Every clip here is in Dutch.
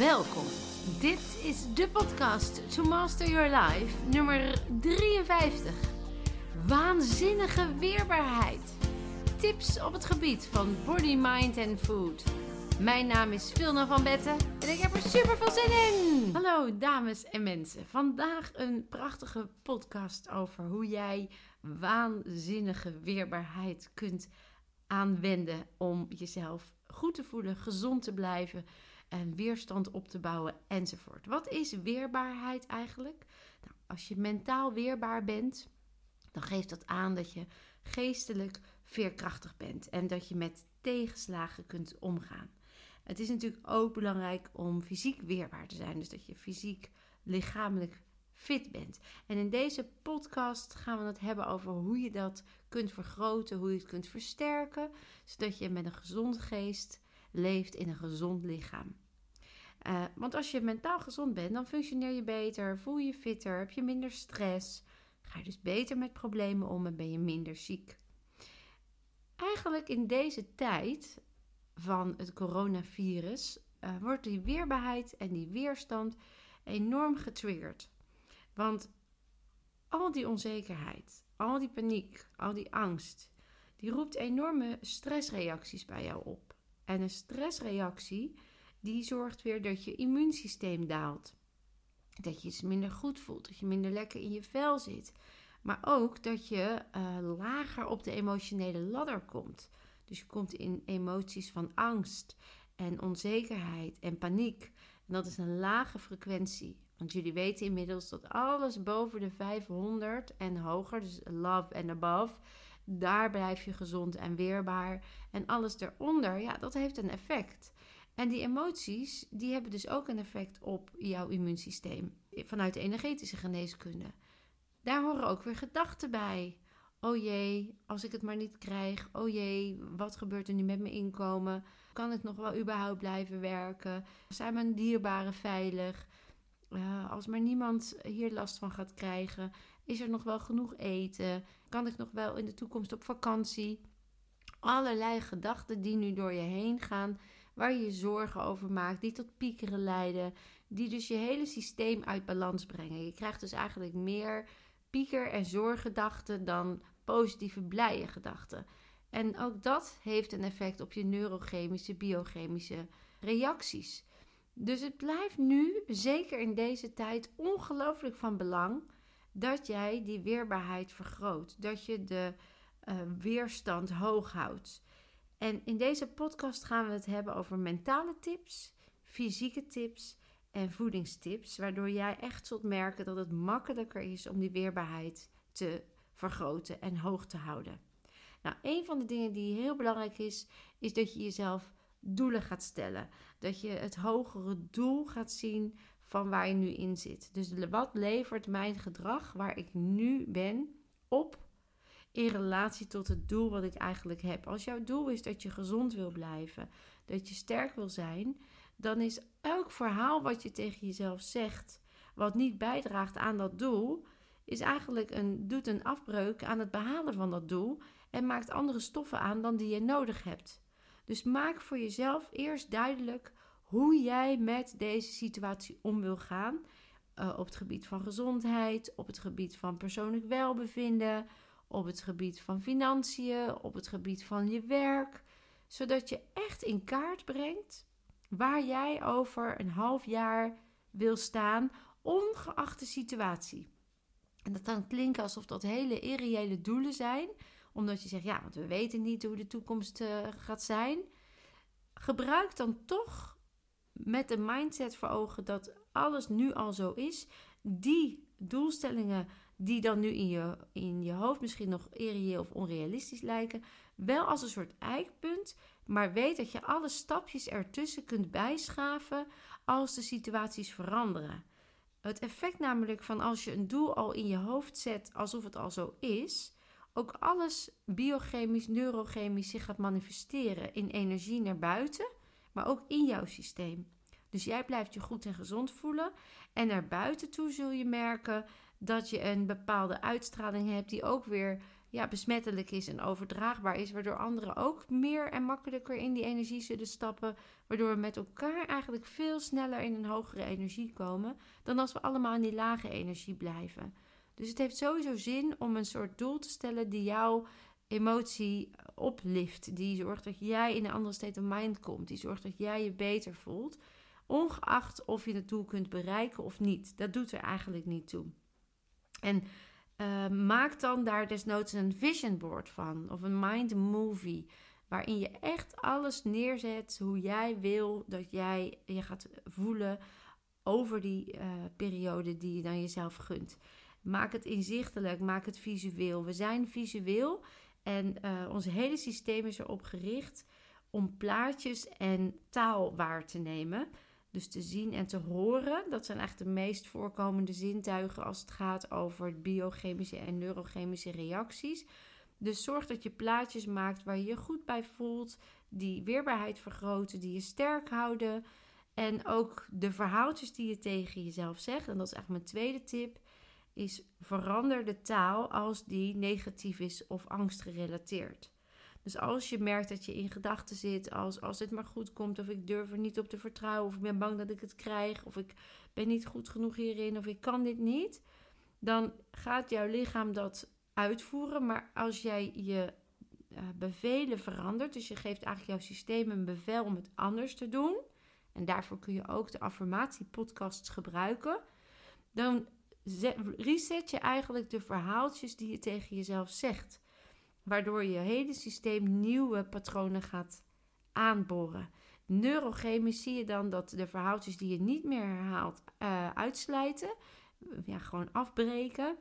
Welkom. Dit is de podcast To Master Your Life, nummer 53. Waanzinnige weerbaarheid. Tips op het gebied van body, mind en food. Mijn naam is Vilna van Betten en ik heb er super veel zin in. Hallo dames en mensen. Vandaag een prachtige podcast over hoe jij waanzinnige weerbaarheid kunt aanwenden om jezelf goed te voelen, gezond te blijven en weerstand op te bouwen enzovoort. Wat is weerbaarheid eigenlijk? Nou, als je mentaal weerbaar bent, dan geeft dat aan dat je geestelijk veerkrachtig bent en dat je met tegenslagen kunt omgaan. Het is natuurlijk ook belangrijk om fysiek weerbaar te zijn, dus dat je fysiek, lichamelijk fit bent. En in deze podcast gaan we het hebben over hoe je dat kunt vergroten, hoe je het kunt versterken, zodat je met een gezond geest leeft in een gezond lichaam. Uh, want als je mentaal gezond bent, dan functioneer je beter, voel je fitter, heb je minder stress, ga je dus beter met problemen om en ben je minder ziek. Eigenlijk in deze tijd van het coronavirus uh, wordt die weerbaarheid en die weerstand enorm getriggerd. Want al die onzekerheid, al die paniek, al die angst, die roept enorme stressreacties bij jou op. En een stressreactie die zorgt weer dat je immuunsysteem daalt. Dat je je minder goed voelt, dat je minder lekker in je vel zit. Maar ook dat je uh, lager op de emotionele ladder komt. Dus je komt in emoties van angst en onzekerheid en paniek. En dat is een lage frequentie. Want jullie weten inmiddels dat alles boven de 500 en hoger, dus love and above, daar blijf je gezond en weerbaar. En alles eronder, ja, dat heeft een effect. En die emoties, die hebben dus ook een effect op jouw immuunsysteem vanuit de energetische geneeskunde. Daar horen ook weer gedachten bij. Oh jee, als ik het maar niet krijg. Oh jee, wat gebeurt er nu met mijn inkomen? Kan ik nog wel überhaupt blijven werken? Zijn mijn dierbaren veilig? Uh, als maar niemand hier last van gaat krijgen, is er nog wel genoeg eten? Kan ik nog wel in de toekomst op vakantie? Allerlei gedachten die nu door je heen gaan, waar je je zorgen over maakt, die tot piekeren leiden, die dus je hele systeem uit balans brengen. Je krijgt dus eigenlijk meer pieker- en zorggedachten dan positieve, blije gedachten. En ook dat heeft een effect op je neurochemische, biochemische reacties. Dus het blijft nu, zeker in deze tijd, ongelooflijk van belang dat jij die weerbaarheid vergroot. Dat je de uh, weerstand hoog houdt. En in deze podcast gaan we het hebben over mentale tips, fysieke tips en voedingstips. Waardoor jij echt zult merken dat het makkelijker is om die weerbaarheid te vergroten en hoog te houden. Nou, een van de dingen die heel belangrijk is, is dat je jezelf doelen gaat stellen. Dat je het hogere doel gaat zien van waar je nu in zit. Dus wat levert mijn gedrag waar ik nu ben op in relatie tot het doel wat ik eigenlijk heb. Als jouw doel is dat je gezond wil blijven, dat je sterk wil zijn, dan is elk verhaal wat je tegen jezelf zegt, wat niet bijdraagt aan dat doel, is eigenlijk een, doet een afbreuk aan het behalen van dat doel en maakt andere stoffen aan dan die je nodig hebt. Dus maak voor jezelf eerst duidelijk hoe jij met deze situatie om wil gaan. Uh, op het gebied van gezondheid, op het gebied van persoonlijk welbevinden, op het gebied van financiën, op het gebied van je werk. Zodat je echt in kaart brengt waar jij over een half jaar wil staan, ongeacht de situatie. En dat kan klinken alsof dat hele irreële doelen zijn, omdat je zegt, ja, want we weten niet hoe de toekomst uh, gaat zijn. Gebruik dan toch met de mindset voor ogen dat alles nu al zo is, die doelstellingen die dan nu in je, in je hoofd misschien nog irreëel of onrealistisch lijken, wel als een soort eikpunt, maar weet dat je alle stapjes ertussen kunt bijschaven als de situaties veranderen. Het effect namelijk van als je een doel al in je hoofd zet alsof het al zo is, ook alles biochemisch, neurochemisch zich gaat manifesteren in energie naar buiten, maar ook in jouw systeem. Dus jij blijft je goed en gezond voelen en naar buiten toe zul je merken dat je een bepaalde uitstraling hebt die ook weer ja, besmettelijk is en overdraagbaar is, waardoor anderen ook meer en makkelijker in die energie zullen stappen, waardoor we met elkaar eigenlijk veel sneller in een hogere energie komen dan als we allemaal in die lage energie blijven. Dus het heeft sowieso zin om een soort doel te stellen die jouw emotie oplift, die zorgt dat jij in een andere state of mind komt, die zorgt dat jij je beter voelt, ongeacht of je het doel kunt bereiken of niet. Dat doet er eigenlijk niet toe. En uh, maak dan daar desnoods een vision board van of een mind movie. Waarin je echt alles neerzet hoe jij wil dat jij je gaat voelen over die uh, periode die je dan jezelf gunt. Maak het inzichtelijk, maak het visueel. We zijn visueel en uh, ons hele systeem is erop gericht om plaatjes en taal waar te nemen. Dus te zien en te horen, dat zijn echt de meest voorkomende zintuigen als het gaat over biochemische en neurochemische reacties. Dus zorg dat je plaatjes maakt waar je je goed bij voelt, die weerbaarheid vergroten, die je sterk houden. En ook de verhaaltjes die je tegen jezelf zegt, en dat is eigenlijk mijn tweede tip, is verander de taal als die negatief is of angstgerelateerd. Dus als je merkt dat je in gedachten zit als als het maar goed komt of ik durf er niet op te vertrouwen of ik ben bang dat ik het krijg of ik ben niet goed genoeg hierin of ik kan dit niet, dan gaat jouw lichaam dat uitvoeren. Maar als jij je uh, bevelen verandert, dus je geeft eigenlijk jouw systeem een bevel om het anders te doen, en daarvoor kun je ook de affirmatiepodcasts gebruiken, dan reset je eigenlijk de verhaaltjes die je tegen jezelf zegt waardoor je hele systeem nieuwe patronen gaat aanboren. Neurochemisch zie je dan dat de verhaaltjes die je niet meer herhaalt uitsluiten, ja, gewoon afbreken.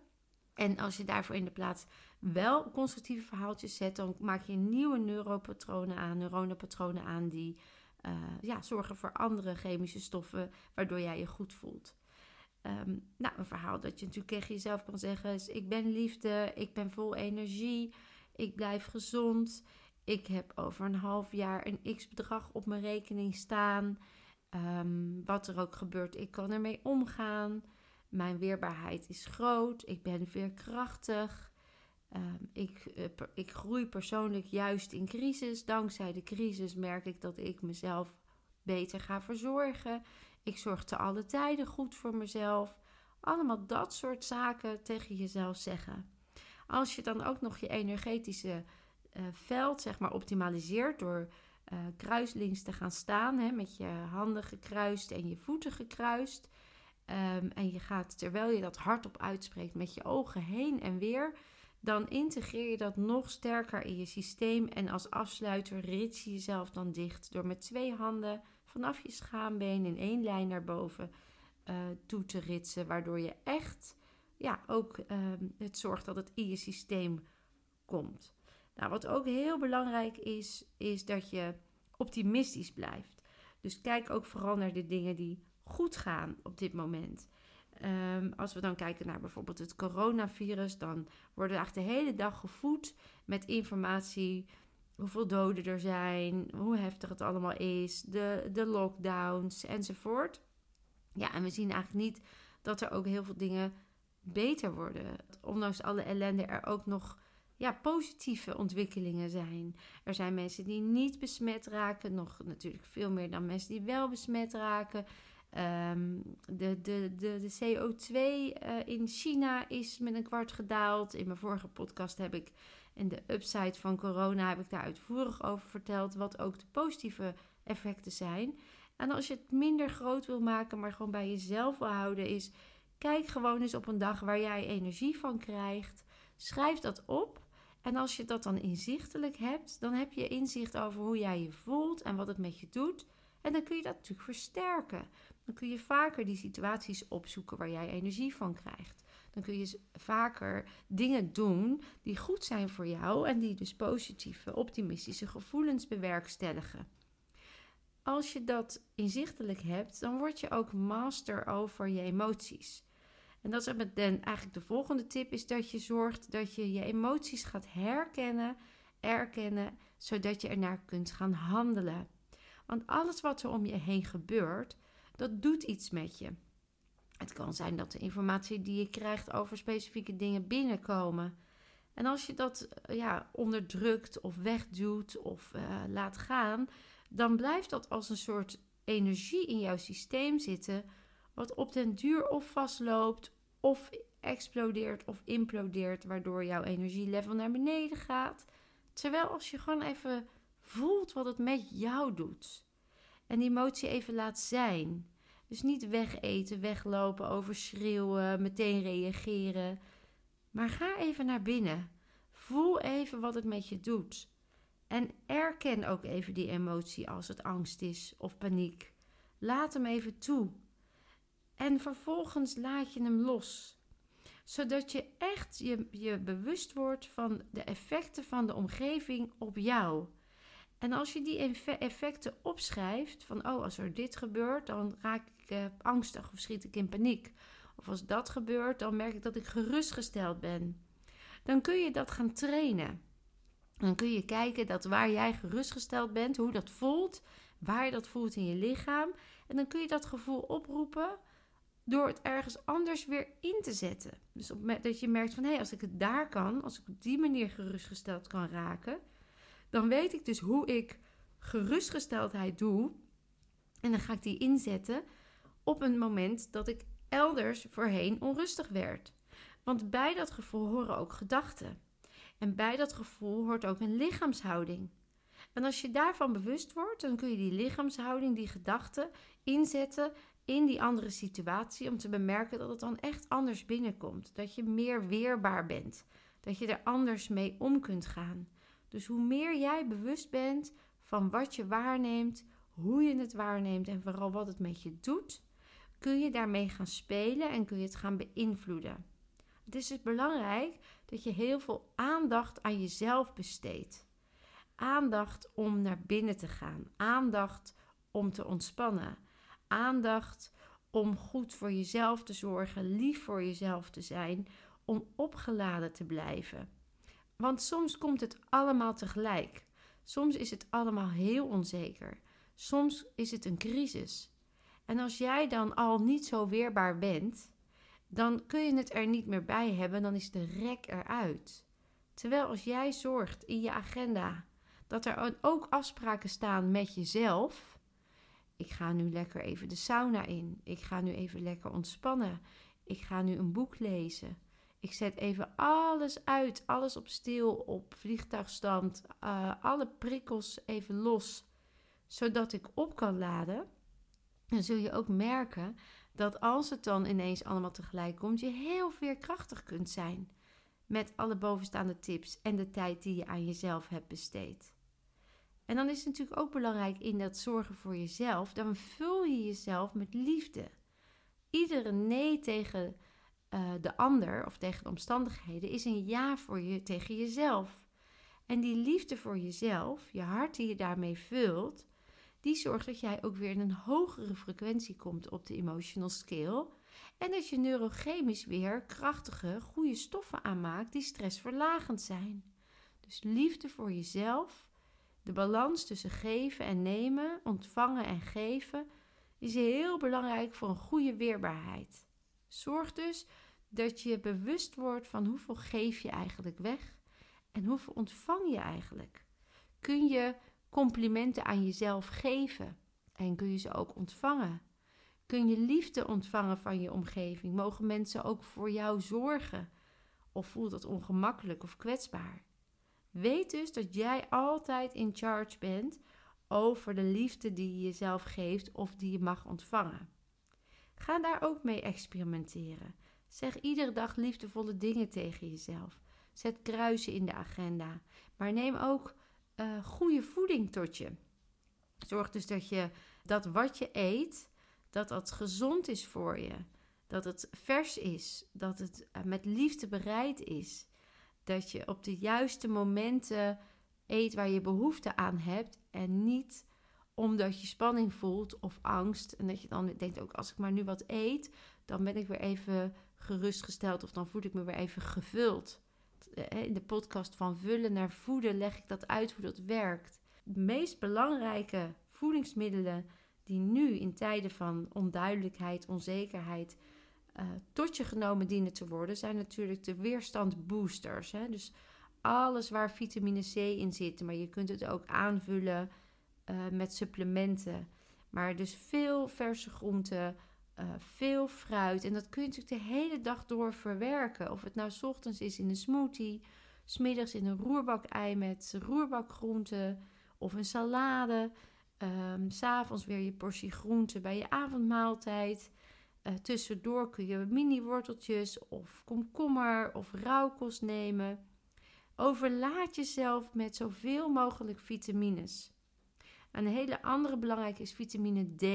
En als je daarvoor in de plaats wel constructieve verhaaltjes zet, dan maak je nieuwe neuropatronen aan, neuronenpatronen aan die uh, ja, zorgen voor andere chemische stoffen, waardoor jij je goed voelt. Um, nou, een verhaal dat je natuurlijk tegen jezelf kan zeggen is: Ik ben liefde, ik ben vol energie, ik blijf gezond. Ik heb over een half jaar een x-bedrag op mijn rekening staan. Um, wat er ook gebeurt, ik kan ermee omgaan. Mijn weerbaarheid is groot. Ik ben veerkrachtig. Um, ik, uh, ik groei persoonlijk juist in crisis. Dankzij de crisis merk ik dat ik mezelf beter ga verzorgen. Ik zorg te alle tijden goed voor mezelf. Allemaal dat soort zaken tegen jezelf zeggen. Als je dan ook nog je energetische uh, veld zeg maar optimaliseert door uh, kruislinks te gaan staan, hè, met je handen gekruist en je voeten gekruist. Um, en je gaat, terwijl je dat hardop uitspreekt, met je ogen heen en weer, dan integreer je dat nog sterker in je systeem. En als afsluiter rits je jezelf dan dicht door met twee handen vanaf je schaambeen in één lijn naar boven uh, toe te ritsen, waardoor je echt ja, ook ehm, het zorgt dat het in je systeem komt. Nou, wat ook heel belangrijk is, is dat je optimistisch blijft. Dus kijk ook vooral naar de dingen die goed gaan op dit moment. Um, als we dan kijken naar bijvoorbeeld het coronavirus, dan worden we eigenlijk de hele dag gevoed met informatie. Hoeveel doden er zijn, hoe heftig het allemaal is, de, de lockdowns enzovoort. Ja, en we zien eigenlijk niet dat er ook heel veel dingen beter worden. Ondanks alle ellende er ook nog ja, positieve ontwikkelingen zijn. Er zijn mensen die niet besmet raken, nog natuurlijk veel meer dan mensen die wel besmet raken. Um, de, de, de, de CO2 uh, eh, in China is met een kwart gedaald. In mijn vorige podcast heb ik in de upside van corona heb ik daar uitvoerig over verteld wat ook de positieve effecten zijn. En als je het minder groot wil maken, maar gewoon bij jezelf wil houden, is Kijk gewoon eens op een dag waar jij energie van krijgt. Schrijf dat op. En als je dat dan inzichtelijk hebt, dan heb je inzicht over hoe jij je voelt en wat het met je doet. En dan kun je dat natuurlijk versterken. Dan kun je vaker die situaties opzoeken waar jij energie van krijgt. Dan kun je vaker dingen doen die goed zijn voor jou en die dus positieve, optimistische gevoelens bewerkstelligen. Als je dat inzichtelijk hebt, dan word je ook master over je emoties. En dat is eigenlijk de volgende tip, is dat je zorgt dat je je emoties gaat herkennen, erkennen, zodat je ernaar kunt gaan handelen. Want alles wat er om je heen gebeurt, dat doet iets met je. Het kan zijn dat de informatie die je krijgt over specifieke dingen binnenkomen. En als je dat eh, ja, onderdrukt of wegduwt of uh, laat gaan, dan blijft dat als een soort energie in jouw systeem zitten, wat op den duur of vastloopt, of explodeert of implodeert, waardoor jouw energielevel naar beneden gaat. Terwijl als je gewoon even voelt wat het met jou doet en die emotie even laat zijn. Dus niet wegeten, weglopen, overschreeuwen, meteen reageren. Maar ga even naar binnen. Voel even wat het met je doet. En erken ook even die emotie als het angst is of paniek. Laat hem even toe. En vervolgens laat je hem los. Zodat je echt je, je bewust wordt van de effecten van de omgeving op jou. En als je die effecten opschrijft, van oh, als er dit gebeurt, dan raak ik uh, angstig of schiet ik in paniek. Of als dat gebeurt, dan merk ik dat ik gerustgesteld ben. Dan kun je dat gaan trainen. Dan kun je kijken dat waar jij gerustgesteld bent, hoe dat voelt, waar je dat voelt in je lichaam. En dan kun je dat gevoel oproepen door het ergens anders weer in te zetten. Dus op, dat je merkt van hé, hey, als ik het daar kan, als ik op die manier gerustgesteld kan raken, dan weet ik dus hoe ik gerustgesteldheid doe. En dan ga ik die inzetten op een moment dat ik elders voorheen onrustig werd. Want bij dat gevoel horen ook gedachten. En bij dat gevoel hoort ook een lichaamshouding. En als je daarvan bewust wordt, dan kun je die lichaamshouding, die gedachten inzetten in die andere situatie om te bemerken dat het dan echt anders binnenkomt. Dat je meer weerbaar bent. Dat je er anders mee om kunt gaan. Dus hoe meer jij bewust bent van wat je waarneemt, hoe je het waarneemt en vooral wat het met je doet, kun je daarmee gaan spelen en kun je het gaan beïnvloeden. Het is dus belangrijk dat je heel veel aandacht aan jezelf besteedt. Aandacht om naar binnen te gaan, aandacht om te ontspannen, aandacht om goed voor jezelf te zorgen, lief voor jezelf te zijn, om opgeladen te blijven. Want soms komt het allemaal tegelijk. Soms is het allemaal heel onzeker. Soms is het een crisis. En als jij dan al niet zo weerbaar bent, dan kun je het er niet meer bij hebben, dan is de rek eruit. Terwijl als jij zorgt in je agenda dat er ook afspraken staan met jezelf. Ik ga nu lekker even de sauna in. Ik ga nu even lekker ontspannen. Ik ga nu een boek lezen. Ik zet even alles uit, alles op stil, op vliegtuigstand, uh, alle prikkels even los, zodat ik op kan laden. Dan zul je ook merken dat als het dan ineens allemaal tegelijk komt, je heel veerkrachtig kunt zijn met alle bovenstaande tips en de tijd die je aan jezelf hebt besteed. En dan is het natuurlijk ook belangrijk in dat zorgen voor jezelf, dan vul je jezelf met liefde. Iedere nee tegen uh, de ander of tegen de omstandigheden is een ja voor je tegen jezelf. En die liefde voor jezelf, je hart die je daarmee vult, die zorgt dat jij ook weer in een hogere frequentie komt op de emotional scale. En dat je neurochemisch weer krachtige, goede stoffen aanmaakt die stressverlagend zijn. Dus liefde voor jezelf, de balans tussen geven en nemen, ontvangen en geven, is heel belangrijk voor een goede weerbaarheid. Zorg dus dat je bewust wordt van hoeveel geef je eigenlijk weg en hoeveel ontvang je eigenlijk. Kun je complimenten aan jezelf geven en kun je ze ook ontvangen? Kun je liefde ontvangen van je omgeving? Mogen mensen ook voor jou zorgen? Of voelt dat ongemakkelijk of kwetsbaar? Weet dus dat jij altijd in charge bent over de liefde die je jezelf geeft of die je mag ontvangen. Ga daar ook mee experimenteren. Zeg iedere dag liefdevolle dingen tegen jezelf. Zet kruisen in de agenda. Maar neem ook uh, goede voeding tot je. Zorg dus dat je dat wat je eet, dat dat gezond is voor je. Dat het vers is. Dat het eh, met liefde bereid is. Dat je op de juiste momenten eet waar je behoefte aan hebt. En niet omdat je spanning voelt of angst. En dat je dan denkt ook als ik maar nu wat eet, dan ben ik weer even gerustgesteld of dan voel ik me weer even gevuld. Eh, in de podcast van vullen naar voeden leg ik dat uit hoe dat werkt. De meest belangrijke voedingsmiddelen die nu in tijden van onduidelijkheid, onzekerheid uh, tot je genomen dienen te worden, zijn natuurlijk de weerstandboosters. Hè? Dus alles waar vitamine C in zit, maar je kunt het ook aanvullen uh, met supplementen. Maar dus veel verse groenten, uh, veel fruit. En dat kun je natuurlijk de hele dag door verwerken. Of het nou s ochtends is in een smoothie, smiddags in een roerbak-ei met roerbakgroenten of een salade. Um, S'avonds weer je portie groente bij je avondmaaltijd. Uh, tussendoor kun je mini-worteltjes of komkommer of rauwkost nemen. Overlaat jezelf met zoveel mogelijk vitamines. Een hele andere belangrijke is vitamine D.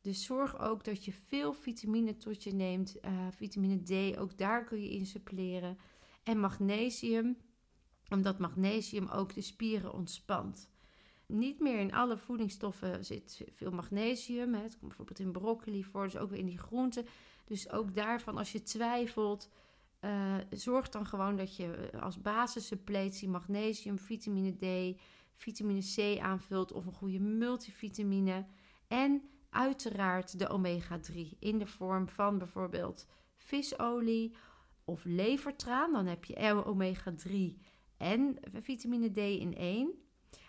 Dus zorg ook dat je veel vitamine tot je neemt. Uh, vitamine D, ook daar kun je in suppleren. En magnesium, omdat magnesium ook de spieren ontspant. Niet meer in alle voedingsstoffen zit veel magnesium. Hè. Het komt bijvoorbeeld in broccoli voor, dus ook weer in die groenten. Dus ook daarvan, als je twijfelt, uh, zorg dan gewoon dat je als basissuppletie magnesium, vitamine D, vitamine C aanvult of een goede multivitamine. En uiteraard de omega-3 in de vorm van bijvoorbeeld visolie of levertraan. Dan heb je omega-3 en vitamine D in één.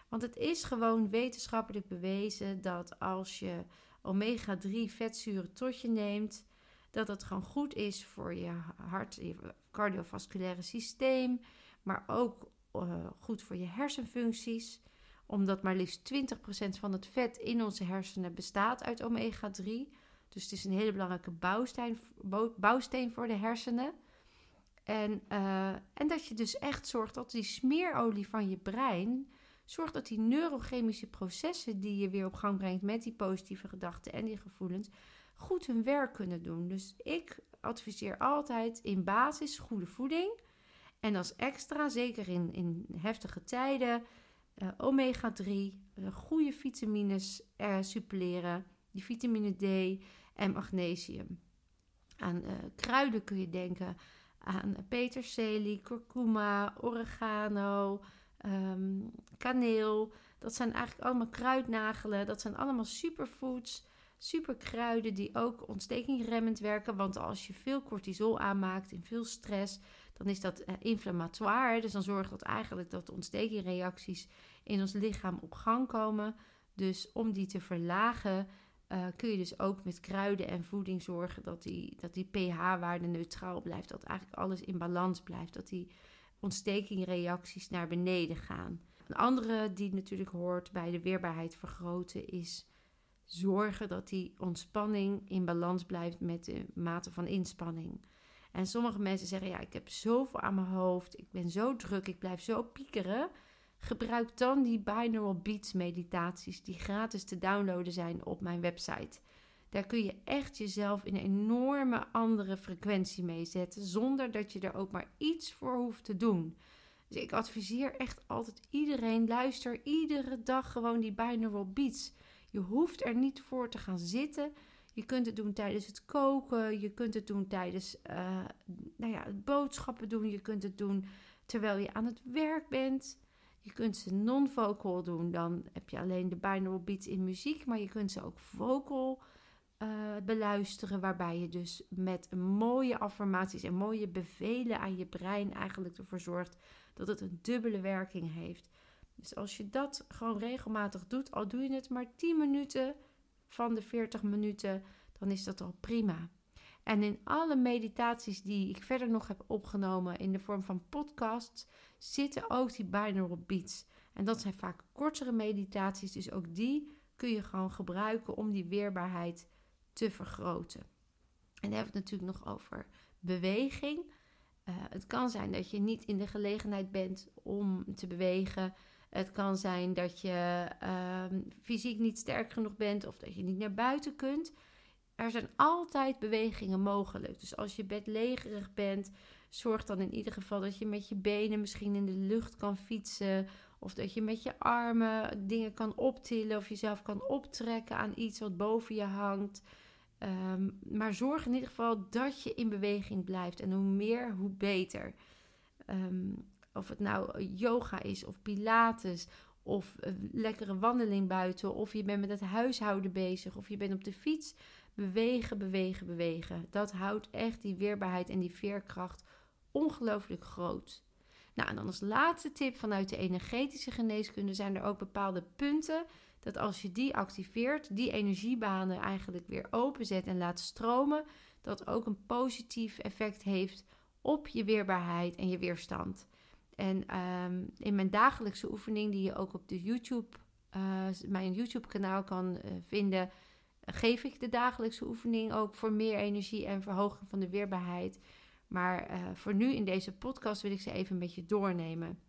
Want het is gewoon wetenschappelijk bewezen dat als je omega-3 vetzuren tot je neemt, dat het gewoon goed is voor je hart, je cardiovasculaire systeem, maar ook uh, goed voor je hersenfuncties omdat maar liefst 20% van het vet in onze hersenen bestaat uit omega-3. Dus het is een hele belangrijke bouwsteen, bouwsteen voor de hersenen. En, uh, en dat je dus echt zorgt dat die smeerolie van je brein zorgt dat die neurochemische processen die je weer op gang brengt met die positieve gedachten en die gevoelens goed hun werk kunnen doen. Dus ik adviseer altijd in basis goede voeding. En als extra, zeker in, in heftige tijden, uh, omega-3, uh, goede vitamines uh, suppleren, die vitamine D en magnesium. Aan kruiden kun je denken aan peterselie, kurkuma, oregano, um, kaneel. Dat zijn eigenlijk allemaal kruidnagelen. Dat zijn allemaal superfoods, superkruiden die ook ontstekingremmend werken. Want als je veel cortisol aanmaakt en veel stress, dan is dat uh, inflammatoire. Dus dan zorgt dat eigenlijk dat de ontstekingreacties in ons lichaam op gang komen. Dus om die te verlagen, uh, kun je dus ook met kruiden en voeding zorgen dat die, dat die pH-waarde neutraal blijft. Dat eigenlijk alles in balans blijft. Dat die ontstekingreacties naar beneden gaan. Een andere die natuurlijk hoort bij de weerbaarheid vergroten is zorgen dat die ontspanning in balans blijft met de mate van inspanning. En sommige mensen zeggen: Ja, ik heb zoveel aan mijn hoofd, ik ben zo druk, ik blijf zo piekeren. Gebruik dan die binaural beats meditaties die gratis te downloaden zijn op mijn website. Daar kun je echt jezelf in een enorme andere frequentie mee zetten, zonder dat je er ook maar iets voor hoeft te doen. Dus ik adviseer echt altijd iedereen: luister iedere dag gewoon die binaural beats. Je hoeft er niet voor te gaan zitten. Je kunt het doen tijdens het koken. Je kunt het doen tijdens uh, nou ja, boodschappen doen. Je kunt het doen terwijl je aan het werk bent. Je kunt ze non-vocal doen. Dan heb je alleen de binaural beats in muziek. Maar je kunt ze ook vocal uh, beluisteren. Waarbij je dus met mooie affirmaties en mooie bevelen aan je brein eigenlijk ervoor zorgt dat het een dubbele werking heeft. Dus als je dat gewoon regelmatig doet, al doe je het maar 10 minuten van de 40 minuten, dan is dat al prima. En in alle meditaties die ik verder nog heb opgenomen in de vorm van podcasts, zitten ook die binaural beats. En dat zijn vaak kortere meditaties, dus ook die kun je gewoon gebruiken om die weerbaarheid te vergroten. En dan hebben we het natuurlijk nog over beweging. Uh, het kan zijn dat je niet in de gelegenheid bent om te bewegen. Het kan zijn dat je uh, fysiek niet sterk genoeg bent of dat je niet naar buiten kunt. Er zijn altijd bewegingen mogelijk. Dus als je bedlegerig bent, zorg dan in ieder geval dat je met je benen misschien in de lucht kan fietsen. Of dat je met je armen dingen kan optillen of jezelf kan optrekken aan iets wat boven je hangt. Um, maar zorg in ieder geval dat je in beweging blijft. En hoe meer, hoe beter. Um, of het nou yoga is of pilates of een lekkere wandeling buiten. Of je bent met het huishouden bezig of je bent op de fiets. bewegen, bewegen, bewegen. Dat houdt echt die weerbaarheid en die veerkracht ongelooflijk groot. Nou, en dan als laatste tip vanuit de energetische geneeskunde zijn er ook bepaalde punten dat als je die activeert, die energiebanen eigenlijk weer openzet en laat stromen, dat ook een positief effect heeft op je weerbaarheid en je weerstand. En ehm, in mijn dagelijkse oefening, die je ook op de YouTube, uh, mijn YouTube-kanaal kan uh, vinden, geef ik de dagelijkse oefening ook voor meer energie en verhoging van de weerbaarheid. Maar uh, voor nu in deze podcast wil ik ze even met je doornemen.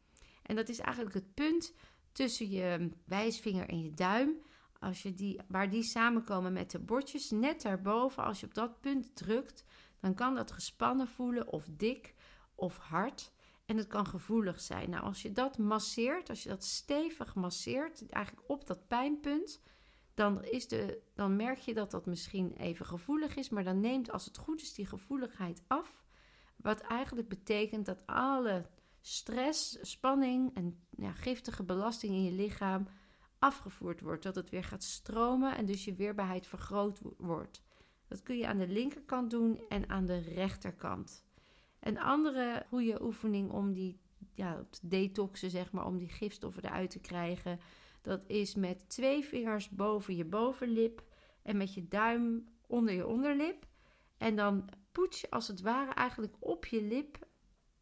En dat is eigenlijk het punt tussen je wijsvinger en je duim. Als je die, waar die samenkomen met de bordjes, net daarboven, als je op dat punt drukt, dan kan dat gespannen voelen of dik of hard. En het kan gevoelig zijn. Nou, als je dat masseert, als je dat stevig masseert, eigenlijk op dat pijnpunt, dan, is de, dan merk je dat dat misschien even gevoelig is, maar dan neemt als het goed is die gevoeligheid af. Wat eigenlijk betekent dat alle stress, spanning en ja, giftige belasting in je lichaam afgevoerd wordt. Dat het weer gaat stromen en dus je weerbaarheid vergroot wordt. Dat kun je aan de linkerkant doen en aan de rechterkant. Een andere goede oefening om die ja, detoxen, zeg maar, om die gifstoffen eruit te krijgen, dat is met twee vingers boven je bovenlip en met je duim onder je onderlip. En dan poets je als het ware eigenlijk op je lip,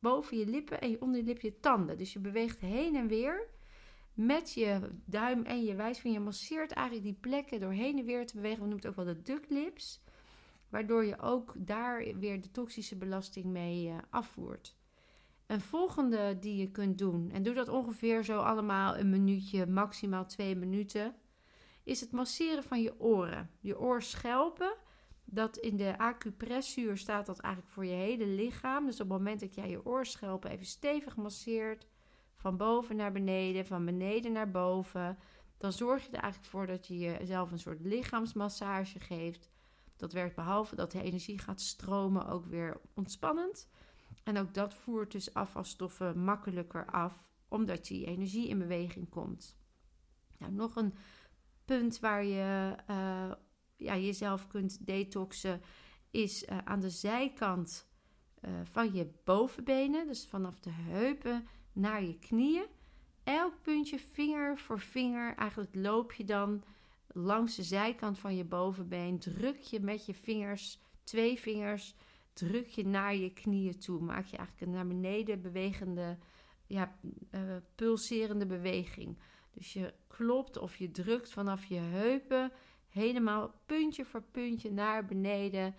boven je lippen en je onderlip je tanden. Dus je beweegt heen en weer met je duim en je wijsvinger. Je masseert eigenlijk die plekken door heen en weer te bewegen. We noemen het ook wel de duck lips. Waardoor je ook daar weer de toxische belasting mee uh, afvoert. Een volgende die je kunt doen, en doe dat ongeveer zo allemaal een minuutje, maximaal twee minuten, is het masseren van je oren. Je oorschelpen, dat in de acupressuur staat dat eigenlijk voor je hele lichaam. Dus op het moment dat jij je oorschelpen even stevig masseert, van boven naar beneden, van beneden naar boven, dan zorg je er eigenlijk voor dat je jezelf een soort lichaamsmassage geeft. Dat werkt behalve dat de energie gaat stromen ook weer ontspannend. En ook dat voert dus afvalstoffen makkelijker af, omdat die energie in beweging komt. Nou, nog een punt waar je uh, ja, jezelf kunt detoxen is uh, aan de zijkant uh, van je bovenbenen, dus vanaf de heupen naar je knieën. Elk puntje, vinger voor vinger, eigenlijk loop je dan langs de zijkant van je bovenbeen. Druk je met je vingers, twee vingers, druk je naar je knieën toe. Maak je eigenlijk een naar beneden bewegende, ja, uh, pulserende beweging. Dus je klopt of je drukt vanaf je heupen helemaal puntje voor puntje naar beneden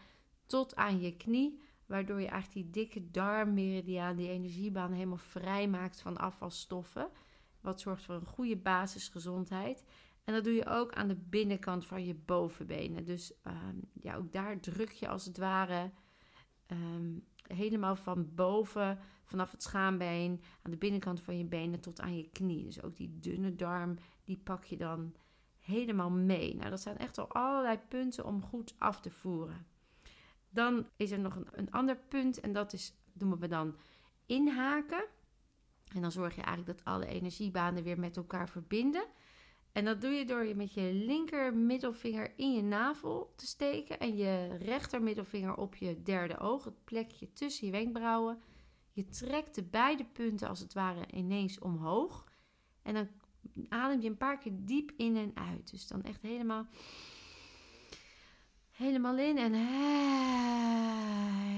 tot aan je knie. Waardoor je eigenlijk die dikke darmmeridiaan, die energiebaan, helemaal vrij maakt van afvalstoffen. Wat zorgt voor een goede basisgezondheid. En dat doe je ook aan de binnenkant van je bovenbenen. Dus um, ja, ook daar druk je als het ware um, helemaal van boven, vanaf het schaambeen, aan de binnenkant van je benen tot aan je knie. Dus ook die dunne darm, die pak je dan helemaal mee. Nou, dat zijn echt al allerlei punten om goed af te voeren. Dan is er nog een, een ander punt en dat is, doen we dan inhaken. En dan zorg je eigenlijk dat alle energiebanen weer met elkaar verbinden. En dat doe je door je met je linker middelvinger in je navel te steken en je rechter middelvinger op je derde oog, het plekje tussen je wenkbrauwen. Je trekt de beide punten als het ware ineens omhoog. En dan adem je een paar keer diep in en uit. Dus dan echt helemaal, helemaal in en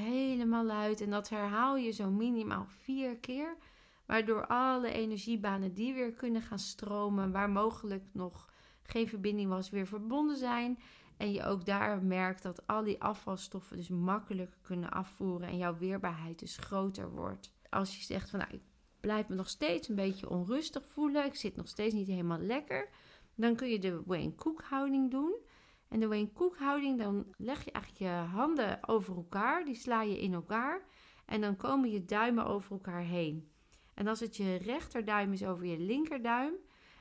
helemaal uit. En dat herhaal je zo minimaal vier keer. Waardoor alle energiebanen die weer kunnen gaan stromen, waar mogelijk nog geen verbinding was, weer verbonden zijn. En je ook daar merkt dat al die afvalstoffen dus makkelijker kunnen afvoeren en jouw weerbaarheid dus groter wordt. Als je zegt van nou, ik blijf me nog steeds een beetje onrustig voelen, ik zit nog steeds niet helemaal lekker, dan kun je de Wayne Cook houding doen. En de Wayne Cook houding, dan leg je eigenlijk je handen over elkaar, die sla je in elkaar en dan komen je duimen over elkaar heen. En als het je rechterduim is over je linkerduim,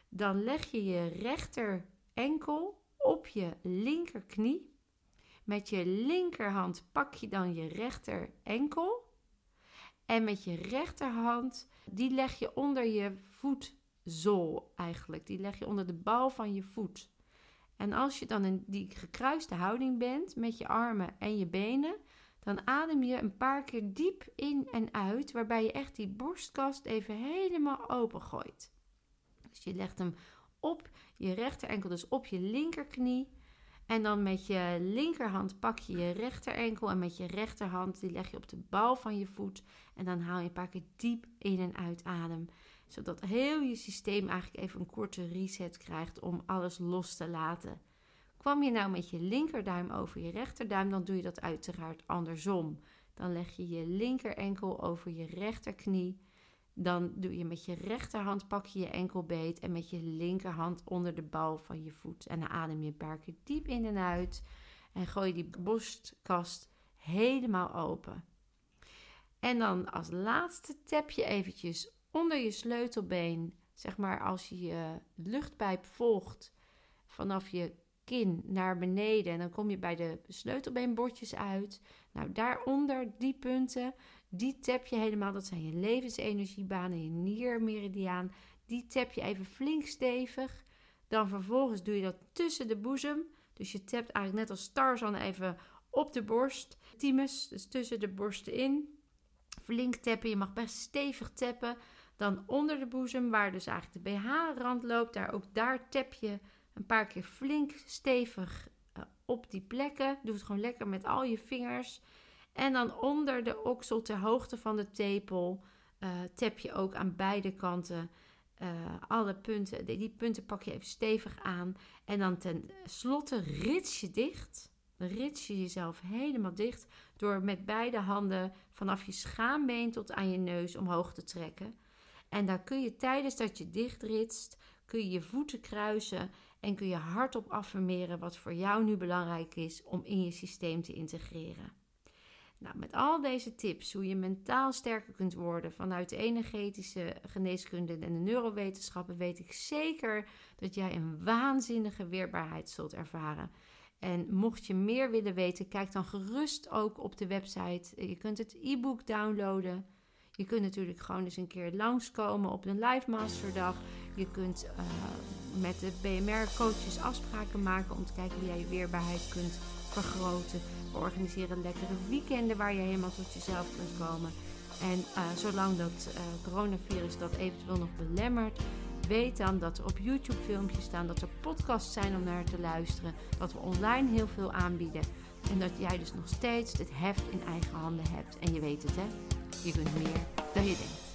dan leg je je rechter enkel op je linkerknie. Met je linkerhand pak je dan je rechter enkel. En met je rechterhand, die leg je onder je voetzool eigenlijk. Die leg je onder de bal van je voet. En als je dan in die gekruiste houding bent met je armen en je benen, dan adem je een paar keer diep in en uit, waarbij je echt die borstkast even helemaal open gooit. Dus je legt hem op je rechterenkel, dus op je linkerknie. En dan met je linkerhand pak je je rechterenkel en met je rechterhand die leg je op de bal van je voet. En dan haal je een paar keer diep in en uit adem. Zodat heel je systeem eigenlijk even een korte reset krijgt om alles los te laten. Kwam je nou met je linkerduim over je rechterduim, dan doe je dat uiteraard andersom. Dan leg je je linkerenkel over je rechterknie. Dan doe je met je rechterhand pak je je enkel beet en met je linkerhand onder de bal van je voet. En dan adem je een diep in en uit en gooi die borstkast helemaal open. En dan als laatste tap je eventjes onder je sleutelbeen, zeg maar als je je luchtpijp volgt vanaf je kin naar beneden. En dan kom je bij de sleutelbeenbordjes uit. Nou, daaronder, die punten, die tap je helemaal. Dat zijn je levensenergiebanen, je niermeridiaan. Die tap je even flink stevig. Dan vervolgens doe je dat tussen de boezem. Dus je tapt eigenlijk net als Tarzan even op de borst. Thymus, dus tussen de borsten in. Flink tappen, je mag best stevig tappen. Dan onder de boezem, waar dus eigenlijk de BH-rand loopt, daar ook daar tap je een paar keer flink stevig uh, op die plekken. Doe het gewoon lekker met al je vingers. En dan onder de oksel, ter hoogte van de tepel, uh, tap je ook aan beide kanten uh, alle punten. Die, die punten pak je even stevig aan. En dan ten slotte rits je dicht. Rits je jezelf helemaal dicht door met beide handen vanaf je schaambeen tot aan je neus omhoog te trekken. En dan kun je tijdens dat je dichtritst, kun je je voeten kruisen en kun je hardop affirmeren wat voor jou nu belangrijk is om in je systeem te integreren. Nou, met al deze tips, hoe je mentaal sterker kunt worden vanuit de energetische geneeskunde en de neurowetenschappen, weet ik zeker dat jij een waanzinnige weerbaarheid zult ervaren. En mocht je meer willen weten, kijk dan gerust ook op de website. Je kunt het e-book downloaden. Je kunt natuurlijk gewoon eens een keer langskomen op een live masterdag. Je kunt uh, met de BMR-coaches afspraken maken om te kijken hoe jij je weerbaarheid kunt vergroten. We organiseren lekkere weekenden waar je helemaal tot jezelf kunt komen. En uh, zolang dat uh, coronavirus dat eventueel nog belemmert, weet dan dat er op YouTube filmpjes staan, dat er podcasts zijn om naar te luisteren, dat we online heel veel aanbieden. En dat jij dus nog steeds het heft in eigen handen hebt. En je weet het hè, je kunt meer dan je denkt.